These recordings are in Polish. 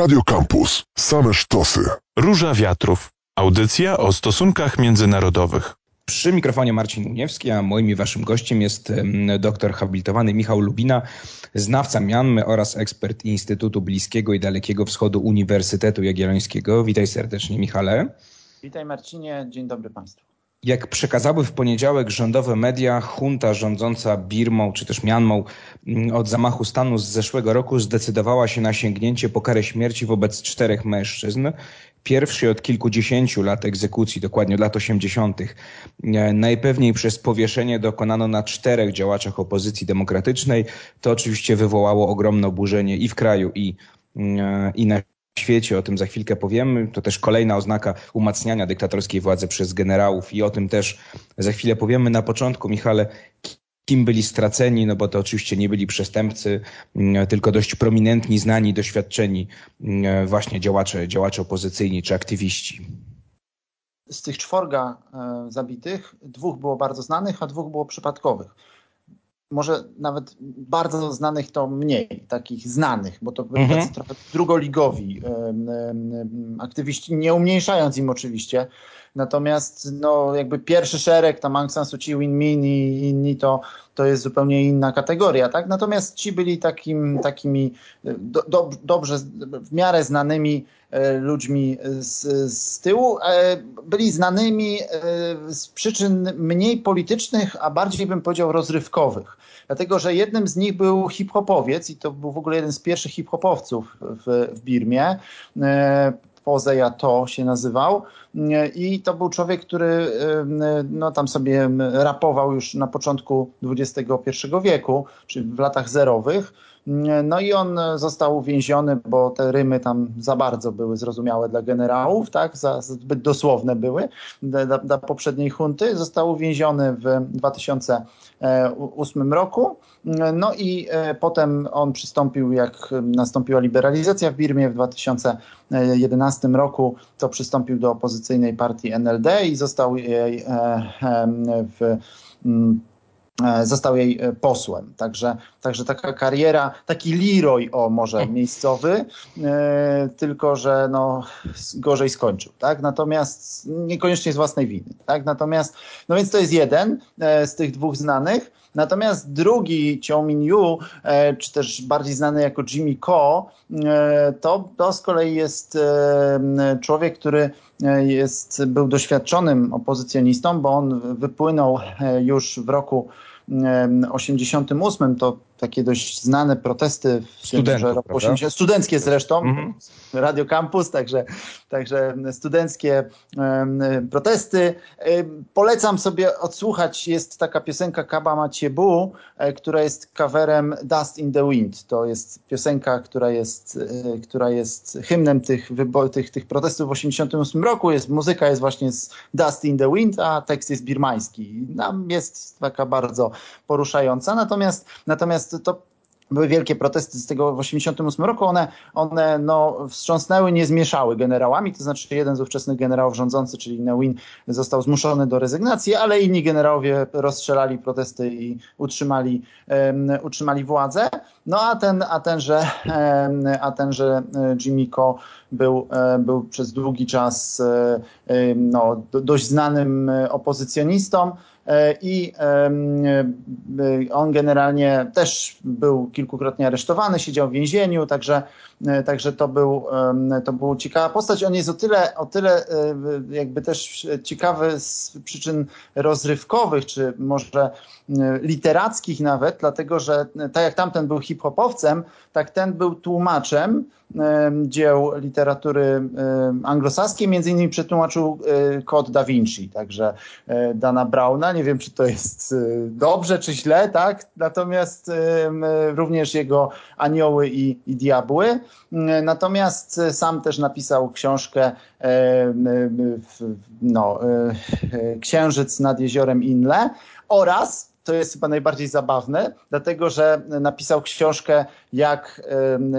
Radio Campus. Same sztosy. Róża Wiatrów. Audycja o stosunkach międzynarodowych. Przy mikrofonie Marcin Uniewski, a moim i waszym gościem jest doktor habilitowany Michał Lubina, znawca Mianmy oraz ekspert Instytutu Bliskiego i Dalekiego Wschodu Uniwersytetu Jagiellońskiego. Witaj serdecznie, Michale. Witaj Marcinie, dzień dobry Państwu. Jak przekazały w poniedziałek rządowe media, junta rządząca Birmą czy też Mianmą mm, od zamachu stanu z zeszłego roku zdecydowała się na sięgnięcie po karę śmierci wobec czterech mężczyzn. Pierwszy od kilkudziesięciu lat egzekucji, dokładnie lat 80. E, najpewniej przez powieszenie dokonano na czterech działaczach opozycji demokratycznej. To oczywiście wywołało ogromne oburzenie i w kraju, i, e, i na świecie, o tym za chwilkę powiemy. To też kolejna oznaka umacniania dyktatorskiej władzy przez generałów i o tym też za chwilę powiemy. Na początku, Michale, kim byli straceni, no bo to oczywiście nie byli przestępcy, mm, tylko dość prominentni, znani, doświadczeni mm, właśnie działacze, działacze opozycyjni czy aktywiści. Z tych czworga e, zabitych dwóch było bardzo znanych, a dwóch było przypadkowych może nawet bardzo znanych to mniej, takich znanych, bo to byli mhm. trochę drugoligowi aktywiści, nie umniejszając im oczywiście. Natomiast no, jakby pierwszy szereg, tam Aung San Suu Kyi, Win Min i inni, to, to jest zupełnie inna kategoria. Tak? Natomiast ci byli takim, takimi do, do, dobrze, w miarę znanymi e, ludźmi z, z tyłu. E, byli znanymi e, z przyczyn mniej politycznych, a bardziej bym powiedział rozrywkowych. Dlatego, że jednym z nich był hip-hopowiec i to był w ogóle jeden z pierwszych hip-hopowców w, w Birmie. Pozeja To się nazywał i to był człowiek, który no, tam sobie rapował już na początku XXI wieku, czyli w latach zerowych. No i on został uwięziony, bo te rymy tam za bardzo były zrozumiałe dla generałów, tak? Za, zbyt dosłowne były dla, poprzedniej hunty. Został uwięziony w 2008 roku. No i e, potem on przystąpił, jak nastąpiła liberalizacja w Birmie w 2011 roku, to przystąpił do opozycyjnej partii NLD i został jej e, w E, został jej e, posłem. Także, także taka kariera, taki Leroy, o może miejscowy, e, tylko że no, gorzej skończył. Tak? Natomiast niekoniecznie z własnej winy. Tak? Natomiast, no więc to jest jeden e, z tych dwóch znanych. Natomiast drugi, Chiao Min-yu, e, czy też bardziej znany jako Jimmy Ko, e, to, to z kolei jest człowiek, który jest, był doświadczonym opozycjonistą, bo on wypłynął już w roku 88 to takie dość znane protesty w Studentów, roku 80, studenckie zresztą, mhm. Radio Campus, także, także studenckie um, protesty. Polecam sobie odsłuchać, jest taka piosenka Kaba Maciebu, e, która jest coverem Dust in the Wind. To jest piosenka, która jest, e, która jest hymnem tych, tych, tych protestów w 88 roku. Jest, muzyka jest właśnie z Dust in the Wind, a tekst jest birmański. Nam jest taka bardzo poruszająca. Natomiast, natomiast to były wielkie protesty z tego w 1988 roku, one, one no, wstrząsnęły, nie zmieszały generałami, to znaczy jeden z ówczesnych generałów rządzący, czyli Neuwin, został zmuszony do rezygnacji, ale inni generałowie rozstrzelali protesty i utrzymali, um, utrzymali władzę. No a ten, a tenże, um, a tenże e, Jimmy Ko był, e, był przez długi czas um, no, dość znanym opozycjonistą. E, i e, on generalnie też był kilkukrotnie aresztowany, siedział w więzieniu, także, e, także to, był, to była ciekawa postać. On jest o tyle, o tyle jakby też ciekawy z przyczyn rozrywkowych, czy może literackich nawet, dlatego że tak jak tamten był hip-hopowcem, tak ten był tłumaczem dzieł literatury anglosaskiej, między innymi przetłumaczył Kod Da Vinci, także Dana Nie wiem, czy to jest dobrze, czy źle, tak? Natomiast również jego Anioły i, i Diabły. Natomiast sam też napisał książkę no, Księżyc nad jeziorem Inle oraz to jest chyba najbardziej zabawne, dlatego że napisał książkę jak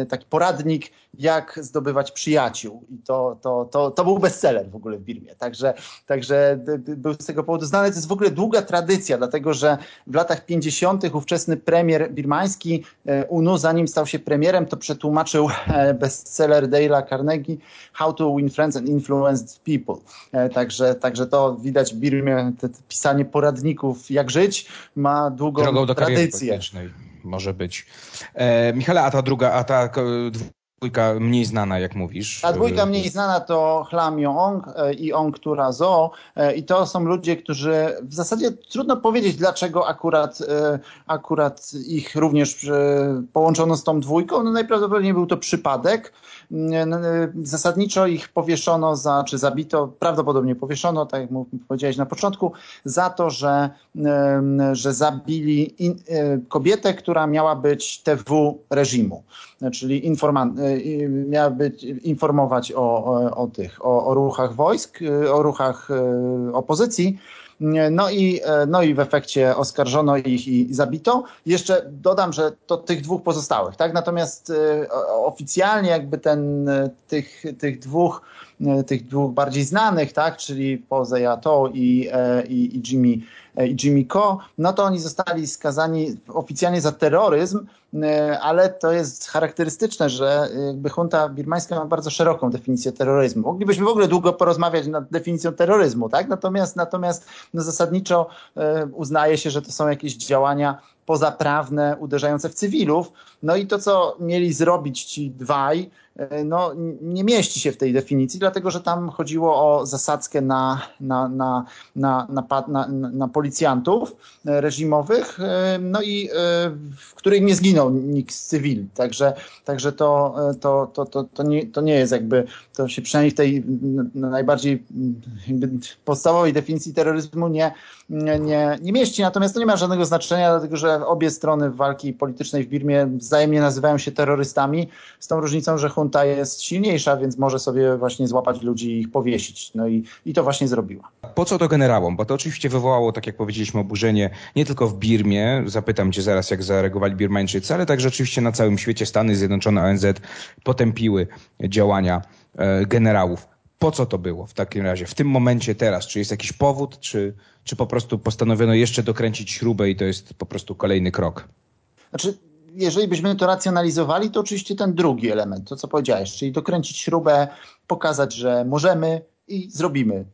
taki poradnik, jak zdobywać przyjaciół. I to, to, to, to był bestseller w ogóle w Birmie. Także, także był z tego powodu znany. To jest w ogóle długa tradycja, dlatego że w latach 50. ówczesny premier birmański e, UNU, zanim stał się premierem, to przetłumaczył e, bestseller Dale'a Carnegie How to Win Friends and Influence People. E, także, także to widać w Birmie, te, te pisanie poradników, jak żyć, ma długą tradycję. Może być. E, Michale, a ta druga, a ta dwójka mniej znana, jak mówisz. Ta dwójka mniej znana to Hlam Yong e, i Ong Turazo e, i to są ludzie, którzy w zasadzie trudno powiedzieć, dlaczego akurat, e, akurat ich również połączono z tą dwójką. No najprawdopodobniej był to przypadek. Zasadniczo ich powieszono za, czy zabito, prawdopodobnie powieszono, tak jak powiedziałeś na początku, za to, że, że zabili in, kobietę, która miała być TW reżimu, czyli informant, miała być, informować o, o, o tych, o, o, ruchach wojsk, o ruchach e, opozycji. No i, e, no i w efekcie oskarżono ich i zabito. Jeszcze dodam, że to tych dwóch pozostałych, tak? Natomiast e, oficjalnie jakby ten, tych, tych dwóch tych dwóch bardziej znanych, tak, czyli Pose Yato i, i, i Jimmy E, i Jimmy Ko, no to oni zostali skazani oficjalnie za terroryzm, e, ale to jest charakterystyczne, że jakby junta birmańska ma bardzo szeroką definicję terroryzmu. Moglibyśmy w ogóle długo porozmawiać nad definicją terroryzmu, tak? Natomiast, natomiast no zasadniczo e, uznaje się, że to są jakieś działania pozaprawne, uderzające w cywilów. No i to, co mieli zrobić ci dwaj, e, no, nie mieści się w tej definicji, dlatego że tam chodziło o zasadzkę na, na, na, na, na, na, na policjantów e, reżimowych, e, no i w których nie zginął nikt z cywili. Także, także to, to, to, to, to, nie, to nie jest jakby, to się przynajmniej w tej najbardziej podstawowej definicji terroryzmu nie, nie, nie mieści. Natomiast to nie ma żadnego znaczenia, dlatego że obie strony walki politycznej w Birmie wzajemnie nazywają się terrorystami, z tą różnicą, że junta jest silniejsza, więc może sobie właśnie złapać ludzi i ich powiesić. No i, i to właśnie zrobiła. Po co to generałom? Bo to oczywiście wywołało, tak jak powiedzieliśmy, oburzenie nie tylko w Birmie, zapytam cię zaraz, jak zareagowali Birmańczycy, ale także oczywiście na całym świecie Stany Zjednoczone, ONZ potępiły działania e, generałów. Po co to było w takim razie, w tym momencie teraz? Czy jest jakiś powód, czy, czy po prostu postanowiono jeszcze dokręcić śrubę i to jest po prostu kolejny krok? Znaczy, jeżeli byśmy to racjonalizowali, to oczywiście ten drugi element, to co powiedziałeś, czyli dokręcić śrubę, pokazać, że możemy, i zrobimy.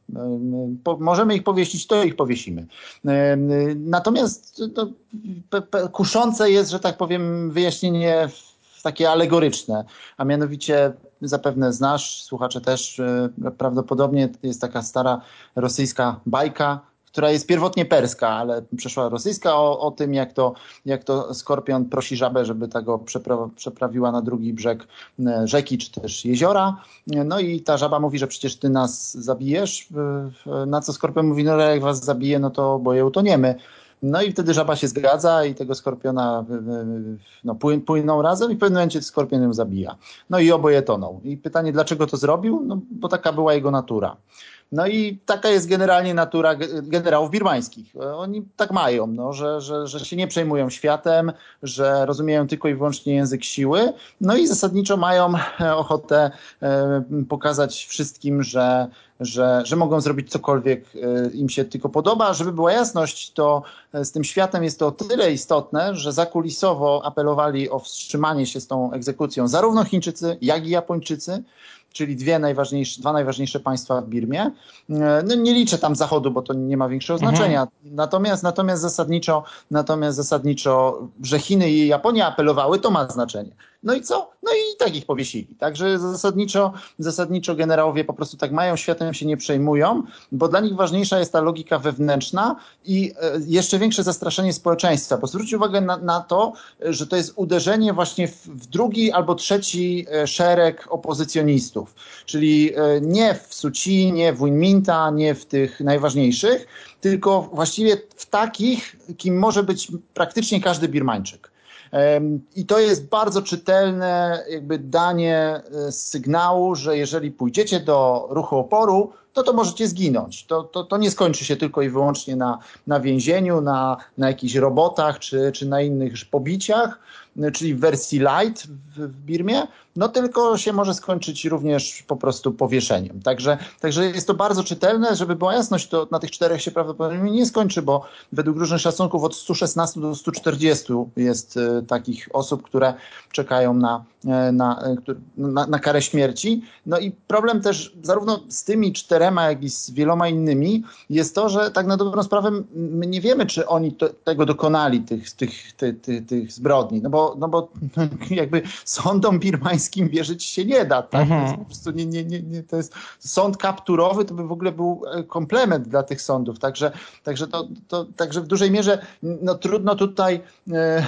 Po, możemy ich powiesić, to ich powiesimy. Natomiast no, kuszące jest, że tak powiem, wyjaśnienie takie alegoryczne, a mianowicie zapewne znasz, słuchacze też prawdopodobnie jest taka stara rosyjska bajka, która jest pierwotnie perska, ale przeszła rosyjska o, o tym, jak to, jak to skorpion prosi żabę, żeby tego przepra przeprawiła na drugi brzeg e, rzeki czy też jeziora. No i ta żaba mówi, że przecież ty nas zabijesz, na co skorpion mówi, no jak was zabiję, no to boję utoniemy. No i wtedy żaba się zgadza i tego skorpiona no, płyną razem i w pewnym momencie skorpion ją zabija. No i oboje toną. I pytanie, dlaczego to zrobił? No bo taka była jego natura. No i taka jest generalnie natura generałów birmańskich. Oni tak mają, no, że, że, że się nie przejmują światem, że rozumieją tylko i wyłącznie język siły, no i zasadniczo mają ochotę e, pokazać wszystkim, że, że, że mogą zrobić cokolwiek e, im się tylko podoba. Żeby była jasność, to e, z tym światem jest to o tyle istotne, że zakulisowo apelowali o wstrzymanie się z tą egzekucją zarówno Chińczycy, jak i Japończycy czyli dwie najważniejsze, dwa najważniejsze państwa w Birmie. E, no, nie liczę tam Zachodu, bo to nie ma większego mhm. znaczenia. Natomiast, natomiast, zasadniczo, natomiast zasadniczo, że Chiny i Japonia apelowały, to ma znaczenie. No i co? No i tak ich powiesili. Także zasadniczo, zasadniczo generałowie po prostu tak mają, światem się nie przejmują, bo dla nich ważniejsza jest ta logika wewnętrzna i e, jeszcze większe zastraszenie społeczeństwa. Bo zwróćcie uwagę na, na to, że to jest uderzenie właśnie w, w drugi albo trzeci e, szereg opozycjonistów. Czyli e, nie w Suci, nie w Winminta, nie w tych najważniejszych, tylko właściwie w takich, kim może być praktycznie każdy Birmańczyk. I to jest bardzo czytelne jakby danie e, sygnału, że jeżeli pójdziecie do ruchu oporu, no to możecie zginąć. To, to, to nie skończy się tylko i wyłącznie na, na więzieniu, na, na jakichś robotach czy, czy na innych pobiciach, czyli w wersji light w, w Birmie, no tylko się może skończyć również po prostu powieszeniem. Także, także jest to bardzo czytelne, żeby była jasność, to na tych czterech się prawdopodobnie nie skończy, bo według różnych szacunków od 116 do 140 jest e, takich osób, które czekają na, e, na, e, na, na karę śmierci. No i problem też zarówno z tymi czterema, jak i z wieloma innymi jest to, że tak na dobrą sprawę my nie wiemy, czy oni to, tego dokonali, tych, tych, tych, tych, tych zbrodni, no bo, no bo jakby sądom birmańskim wierzyć się nie da, tak? Mhm. Po prostu nie, nie, nie, nie, to jest sąd kapturowy, to by w ogóle był komplement dla tych sądów, także, także, to, to, także w dużej mierze no, trudno tutaj e,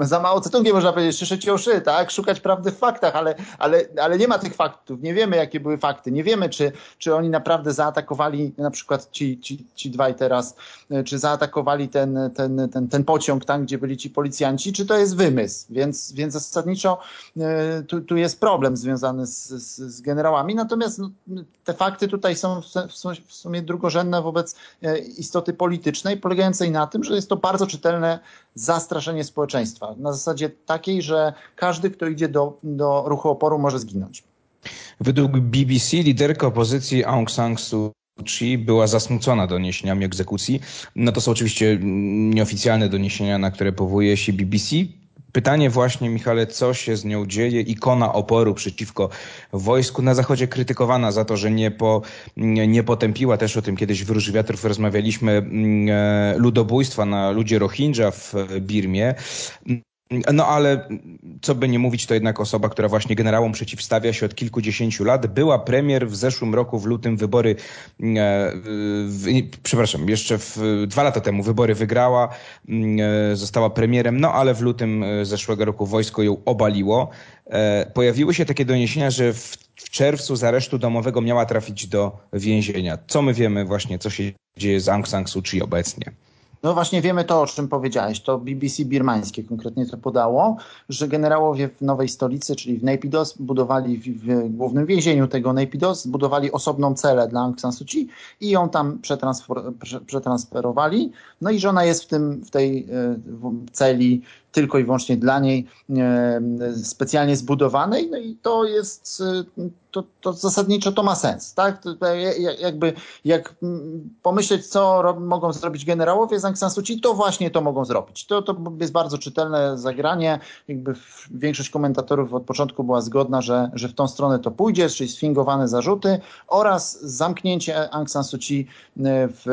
za mało cetungiem można powiedzieć, szyszeć oszy, tak? Szukać prawdy w faktach, ale, ale, ale nie ma tych faktów, nie wiemy jakie były fakty, nie wiemy czy, czy oni naprawdę zaatakowali na przykład ci, ci, ci dwaj teraz, e, czy zaatakowali ten, ten, ten, ten pociąg tam, gdzie byli ci policjanci, czy to jest wymysł, więc, więc zasadniczo e, tu, tu jest problem związany z, z, z generałami, natomiast no, te fakty tutaj są w sumie drugorzędne wobec istoty politycznej, polegającej na tym, że jest to bardzo czytelne zastraszenie społeczeństwa. Na zasadzie takiej, że każdy, kto idzie do, do ruchu oporu, może zginąć. Według BBC liderka opozycji Aung San Suu Kyi była zasmucona doniesieniami egzekucji. No to są oczywiście nieoficjalne doniesienia, na które powołuje się BBC. Pytanie właśnie, Michale, co się z nią dzieje? Ikona oporu przeciwko wojsku na Zachodzie krytykowana za to, że nie, po, nie potępiła, też o tym kiedyś w Róży Wiatrów rozmawialiśmy, mm, e, ludobójstwa na ludzie Rohingya w Birmie. No ale co by nie mówić, to jednak osoba, która właśnie generałom przeciwstawia się od kilkudziesięciu lat. Była premier w zeszłym roku, w lutym wybory, e, w, przepraszam, jeszcze w, dwa lata temu wybory wygrała, e, została premierem, no ale w lutym e, zeszłego roku wojsko ją obaliło. Pojawiły się takie doniesienia, że w, w czerwcu z aresztu domowego miała trafić do więzienia. Co my wiemy właśnie, co się dzieje z Aung San Suu Kyi obecnie? No właśnie wiemy to, o czym powiedziałeś. To BBC birmańskie konkretnie to podało, że generałowie w nowej stolicy, czyli w Naypyidaw, budowali w, w głównym więzieniu tego Naypyidaw, zbudowali osobną celę dla Aung San Suu Kyi i ją tam przetransfer, przetransferowali. No i żona jest w, tym, w tej e, celi tylko i wyłącznie dla niej e, specjalnie zbudowanej. No i to jest, e, to, to zasadniczo to ma sens, tak? jakby, jak pomyśleć, co mogą zrobić generałowie z Aung San Suu Kyi, to właśnie to mogą zrobić. To, to jest bardzo czytelne zagranie. Jakby większość komentatorów od początku była zgodna, że, że w tą stronę to pójdzie, czyli sfingowane zarzuty oraz zamknięcie Aung San Suu Kyi e, w,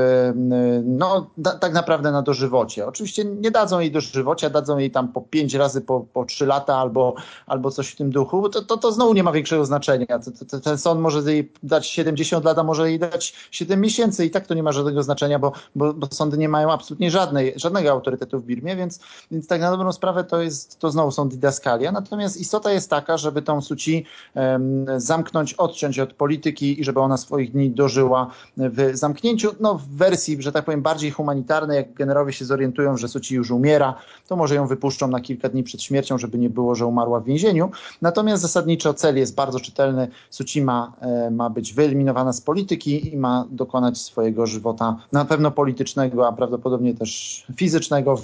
no, da, tak naprawdę na dożywocie. Oczywiście nie dadzą jej dożywocia, dadzą jej tam po pięć razy po, po trzy lata albo, albo coś w tym duchu, to, to, to znowu nie ma większego znaczenia. To, to, ten sąd może jej dać 70 lat, a może jej dać 7 miesięcy i tak to nie ma żadnego znaczenia, bo, bo, bo sądy nie mają absolutnie żadnej, żadnego autorytetu w Birmie, więc, więc tak na dobrą sprawę to jest, to znowu są didaskalia. Natomiast istota jest taka, żeby tą Suci um, zamknąć, odciąć od polityki i żeby ona swoich dni dożyła w zamknięciu, no w wersji, że tak powiem, bardziej humanitarnej, jak generałowie się zorientują, że Suci już umiera, to może ją wypuszczą na kilka dni przed śmiercią, żeby nie było, że umarła w więzieniu. Natomiast zasadniczo cel jest bardzo czytelny. Sucima e, ma być wyeliminowana z polityki i ma dokonać swojego żywota na pewno politycznego, a prawdopodobnie też fizycznego w,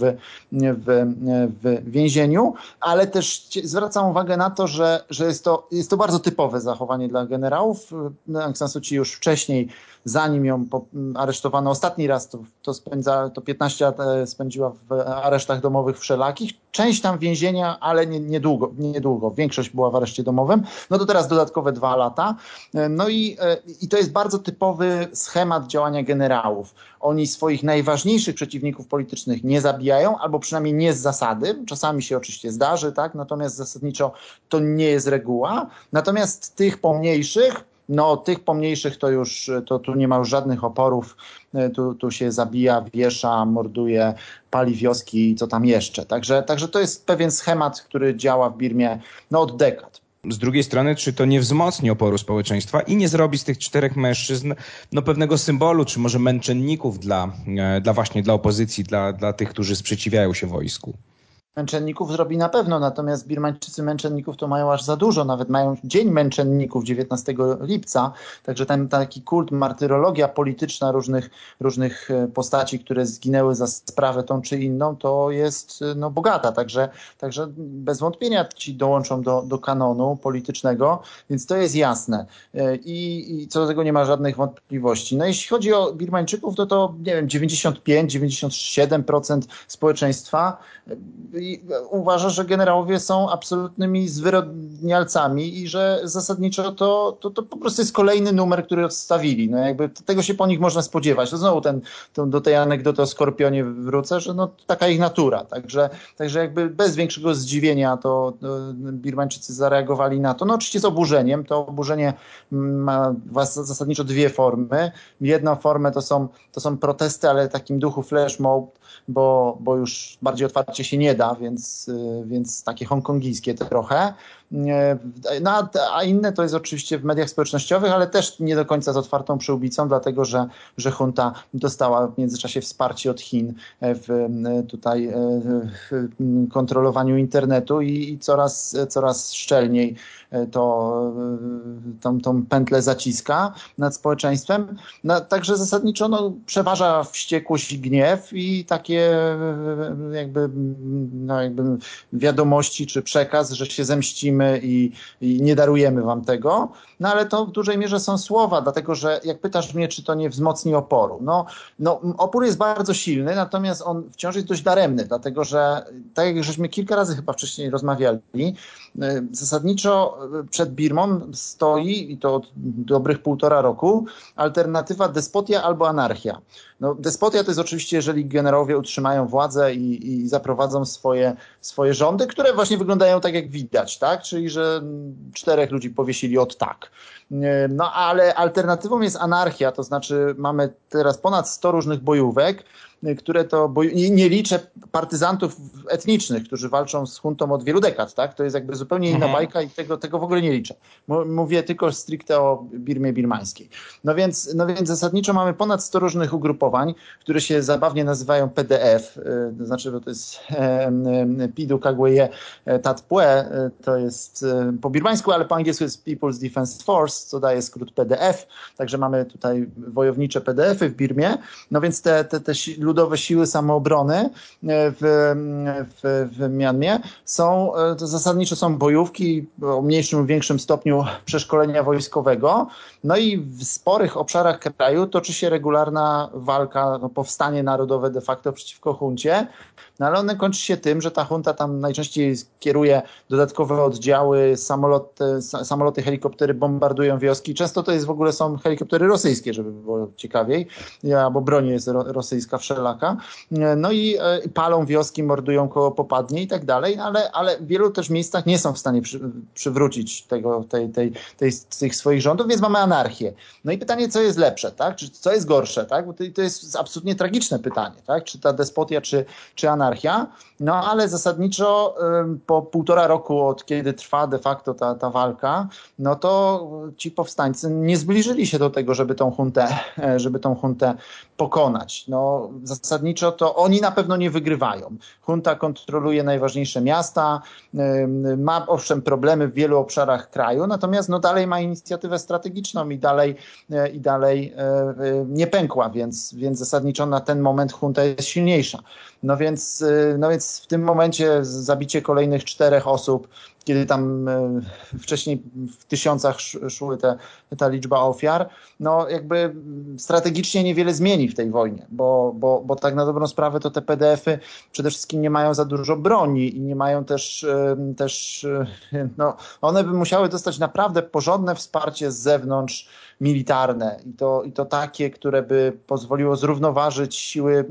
w, w więzieniu, ale też zwracam uwagę na to, że, że jest, to, jest to bardzo typowe zachowanie dla generałów. Aung San Suu Kyi już wcześniej zanim ją aresztowano ostatni raz, to, to, spędza, to 15 lat e, spędziła w aresztach domowych wszelakich. Część tam więzienia, ale nie, niedługo, niedługo. Większość była w areszcie domowym. No to teraz dodatkowe dwa lata. No i, e, i to jest bardzo typowy schemat działania generałów. Oni swoich najważniejszych przeciwników politycznych nie zabijają, albo przynajmniej nie z zasady. Czasami się oczywiście zdarzy, tak? Natomiast zasadniczo to nie jest reguła. Natomiast tych pomniejszych no tych pomniejszych to już, to tu nie ma już żadnych oporów, e, tu, tu się zabija, wiesza, morduje, pali wioski i co tam jeszcze. Także, także to jest pewien schemat, który działa w Birmie no, od dekad. Z drugiej strony, czy to nie wzmocni oporu społeczeństwa i nie zrobi z tych czterech mężczyzn no, pewnego symbolu, czy może męczenników dla, e, dla właśnie dla opozycji, dla, dla tych, którzy sprzeciwiają się wojsku? Męczenników zrobi na pewno, natomiast Birmańczycy męczenników to mają aż za dużo, nawet mają Dzień Męczenników 19 lipca, także ten taki kult, martyrologia polityczna różnych, różnych e, postaci, które zginęły za sprawę tą czy inną, to jest e, no, bogata, także, także bez wątpienia ci dołączą do, do kanonu politycznego, więc to jest jasne e, I, i co do tego nie ma żadnych wątpliwości. No jeśli chodzi o Birmańczyków, to to nie wiem, 95-97% społeczeństwa uważa, że generałowie są absolutnymi zwyrodnialcami i że zasadniczo to, to, to po prostu jest kolejny numer, który odstawili. No jakby tego się po nich można spodziewać. To znowu ten, to, do tej anegdoty o Skorpionie wrócę, że no, taka ich natura. Także, także jakby bez większego zdziwienia to, to Birmańczycy zareagowali na to. No oczywiście z oburzeniem. To oburzenie ma zasadniczo dwie formy. Jedna formę to są, to są protesty, ale w takim duchu flash mob, bo, bo już bardziej otwarcie się nie da, więc, y, więc takie hongkongijskie trochę. No, a inne to jest oczywiście w mediach społecznościowych, ale też nie do końca z otwartą przyłbicą, dlatego że, że junta dostała w międzyczasie wsparcie od Chin w tutaj w kontrolowaniu internetu i, i coraz, coraz szczelniej to tą, tą pętlę zaciska nad społeczeństwem. No, także zasadniczo no, przeważa wściekłość i gniew i takie jakby, no, jakby wiadomości czy przekaz, że się zemścimy i, i, nie darujemy wam tego. No ale to w dużej mierze są słowa, dlatego że jak pytasz mnie, czy to nie wzmocni oporu. No, no opór jest bardzo silny, natomiast on wciąż jest dość daremny, dlatego że tak jak żeśmy kilka razy chyba wcześniej rozmawiali, zasadniczo przed Birmą stoi, i to od dobrych półtora roku, alternatywa despotia albo anarchia. No, despotia to jest oczywiście, jeżeli generałowie utrzymają władzę i, i zaprowadzą swoje, swoje rządy, które właśnie wyglądają tak, jak widać, tak? Czyli, że czterech ludzi powiesili od tak. No ale alternatywą jest anarchia, to znaczy mamy teraz ponad 100 różnych bojówek, które to, bo nie, nie, liczę partyzantów etnicznych, którzy walczą z huntą od wielu dekad, tak? To jest jakby zupełnie inna mhm. bajka i tego, tego w ogóle nie liczę. Mówię tylko stricte o Birmie birmańskiej. No więc, no więc zasadniczo mamy ponad 100 różnych ugrupowań, które się zabawnie nazywają PDF, y, to znaczy, że to jest Pidu Kagweye Tatpue, to jest po birmańsku, ale po angielsku jest People's Defense Force, co daje skrót PDF, także mamy tutaj wojownicze PDFy w Birmie, no więc te, te, te ludowe siły samoobrony e, w, w, w Mianmie są, e, to zasadniczo są bojówki o mniejszym lub większym stopniu przeszkolenia wojskowego. No i w sporych obszarach kraju toczy się regularna walka, no, powstanie narodowe de facto przeciwko huncie. No ale one kończy się tym, że ta hunta tam najczęściej kieruje dodatkowe oddziały, samoloty, samoloty helikoptery bombardują wioski. Często to jest w ogóle są helikoptery rosyjskie, żeby było ciekawiej, albo broń jest rosyjska wszelaka. No i e, palą wioski, mordują koło popadnie i tak dalej, ale, ale w wielu też miejscach nie są w stanie przy, przywrócić tego, tej, tej, tej, tych swoich rządów, więc mamy anarchię. No i pytanie, co jest lepsze, tak? Czy co jest gorsze, tak? Bo to, to jest absolutnie tragiczne pytanie, tak? Czy ta despotia, czy, czy anarchia? No ale zasadniczo po półtora roku od kiedy trwa de facto ta, ta walka, no to ci powstańcy nie zbliżyli się do tego, żeby tą huntę, żeby tą huntę pokonać. No zasadniczo to oni na pewno nie wygrywają. Junta kontroluje najważniejsze miasta, ma owszem problemy w wielu obszarach kraju, natomiast no dalej ma inicjatywę strategiczną i dalej, e, i dalej e, e, nie pękła, więc, więc zasadniczo na ten moment junta jest silniejsza. No więc, no więc w tym momencie zabicie kolejnych czterech osób kiedy tam e, wcześniej w tysiącach szły te, ta liczba ofiar, no jakby strategicznie niewiele zmieni w tej wojnie, bo, bo, bo tak na dobrą sprawę to te PDF-y przede wszystkim nie mają za dużo broni i nie mają też, e, też e, no one by musiały dostać naprawdę porządne wsparcie z zewnątrz, militarne i to, i to takie, które by pozwoliło zrównoważyć siły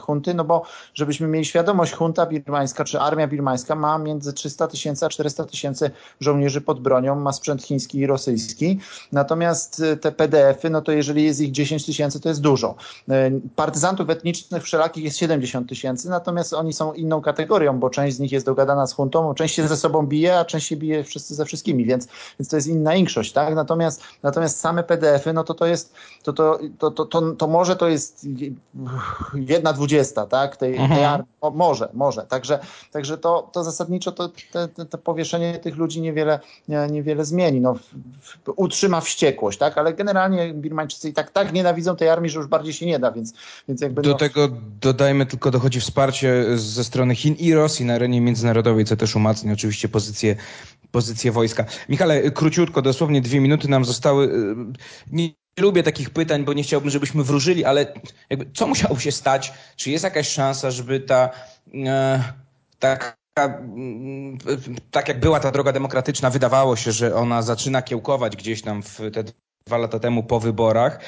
hunty, no bo żebyśmy mieli świadomość, hunta birmańska czy armia birmańska ma między 300 tysięcy a 400 tysięcy żołnierzy pod bronią, ma sprzęt chiński i rosyjski. Natomiast te PDF-y, no to jeżeli jest ich 10 tysięcy, to jest dużo. Partyzantów etnicznych wszelakich jest 70 tysięcy, natomiast oni są inną kategorią, bo część z nich jest dogadana z huntą, część się ze sobą bije, a część się bije wszyscy ze wszystkimi, więc, więc to jest inna większość, tak? Natomiast, natomiast same PDF-y, no to to jest, to, to, to, to, to, to może to jest jedna dwudziesta, tak? Tej, mhm. tej armii. O, może, może. Także, także to, to zasadniczo to, te, te, te powieszenie tych ludzi niewiele, niewiele zmieni. No, w, w, utrzyma wściekłość, tak? Ale generalnie Birmańczycy i tak, tak nienawidzą tej armii, że już bardziej się nie da, więc, więc jakby... Do no... tego dodajmy tylko dochodzi wsparcie ze strony Chin i Rosji na arenie międzynarodowej, co też umacnia oczywiście pozycję, pozycję wojska. Michale, króciutko, dosłownie dwie minuty nam zostały. Nie, lubię takich pytań, bo nie chciałbym, żebyśmy wróżyli, ale jakby, co musiało się stać? Czy jest jakaś szansa, żeby ta e, taka mm, tak jak była ta droga demokratyczna, wydawało się, że ona zaczyna kiełkować gdzieś tam w te dwa lata temu po wyborach.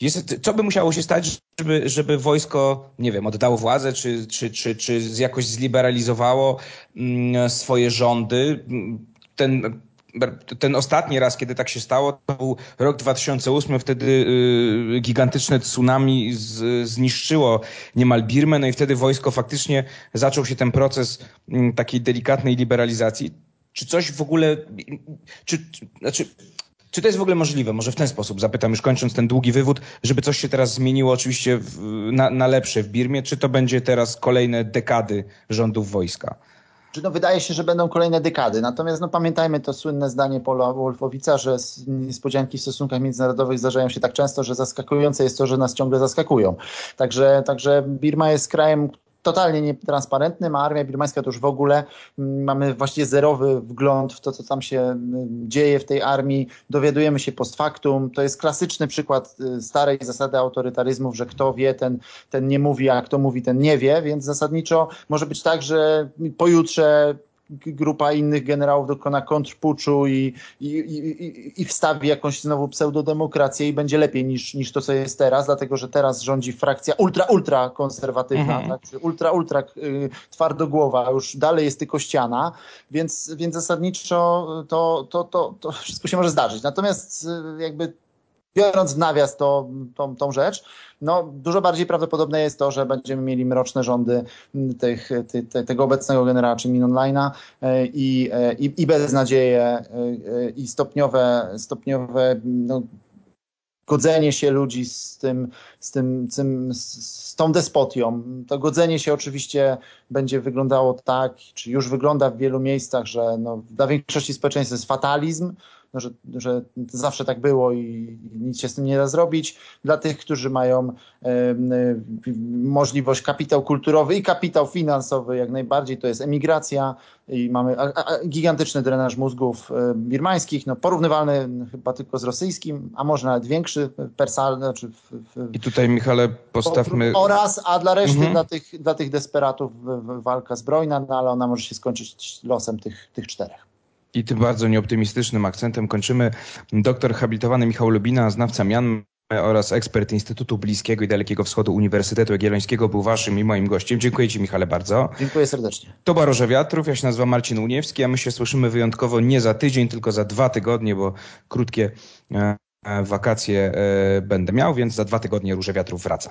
Jest, co by musiało się stać, żeby, żeby wojsko, nie wiem, oddało władzę, czy, czy, czy, czy jakoś zliberalizowało mm, swoje rządy? Ten ten ostatni raz, kiedy tak się stało, to był rok 2008, wtedy y, gigantyczne tsunami zniszczyło niemal Birmę, no i wtedy wojsko faktycznie zaczął się ten proces y, takiej delikatnej liberalizacji. Czy coś w ogóle, czy, znaczy, czy to jest w ogóle możliwe? Może w ten sposób zapytam, już kończąc ten długi wywód, żeby coś się teraz zmieniło oczywiście w, na, na lepsze w Birmie, czy to będzie teraz kolejne dekady rządów wojska? No, wydaje się, że będą kolejne dekady. Natomiast no, pamiętajmy to słynne zdanie Paula Wolfowica, że niespodzianki w stosunkach międzynarodowych zdarzają się tak często, że zaskakujące jest to, że nas ciągle zaskakują. Także, także Birma jest krajem, totalnie nietransparentnym, a armia birmańska to już w ogóle mm, mamy właściwie zerowy wgląd w to, co tam się mm, dzieje w tej armii. Dowiadujemy się post factum. To jest klasyczny przykład y, starej zasady autorytaryzmów, że kto wie, ten, ten nie mówi, a kto mówi, ten nie wie, więc zasadniczo może być tak, że pojutrze grupa innych generałów dokona kontrpuczu i, i, i, i wstawi jakąś znowu pseudodemokrację i będzie lepiej niż, niż to, co jest teraz, dlatego że teraz rządzi frakcja ultra, ultra konserwatywna, mhm. tak? ultra, ultra y, twardogłowa, już dalej jest tylko ściana, więc, więc zasadniczo to, to, to, to wszystko się może zdarzyć. Natomiast y, jakby biorąc nawias to, tą, tą rzecz, no, dużo bardziej prawdopodobne jest to, że będziemy mieli mroczne rządy tych, ty, tego obecnego generała, czy Minonline'a e, i, e, i, i beznadzieję e, i stopniowe, stopniowe no, godzenie się ludzi z tym, z tym, z, tym, z tą despotią. To godzenie się oczywiście będzie wyglądało tak, czy już wygląda w wielu miejscach, że no, dla większości społeczeństwa jest fatalizm, no, że, że zawsze tak było i, nic się z tym nie da zrobić. Dla tych, którzy mają możliwość kapitał kulturowy i kapitał finansowy, jak najbardziej, to jest emigracja i mamy a, a, gigantyczny drenaż mózgów birmańskich, no, porównywalny chyba tylko z rosyjskim, a może nawet większy, persalny. Znaczy w, w, I tutaj, Michale, postawmy... Oraz, a dla reszty, mhm. dla, tych, dla tych desperatów walka zbrojna, no, ale ona może się skończyć losem tych, tych czterech. I tym bardzo nieoptymistycznym akcentem kończymy. Doktor habilitowany Michał Lubina, znawca mian oraz ekspert Instytutu Bliskiego i Dalekiego Wschodu Uniwersytetu Jagiellońskiego był waszym i moim gościem. Dziękuję ci Michale bardzo. Dziękuję serdecznie. To Baroże Wiatrów, ja się nazywam Marcin Uniewski, a my się słyszymy wyjątkowo nie za tydzień, tylko za dwa tygodnie, bo krótkie e, wakacje e, będę miał, więc za dwa tygodnie Róże Wiatrów wraca.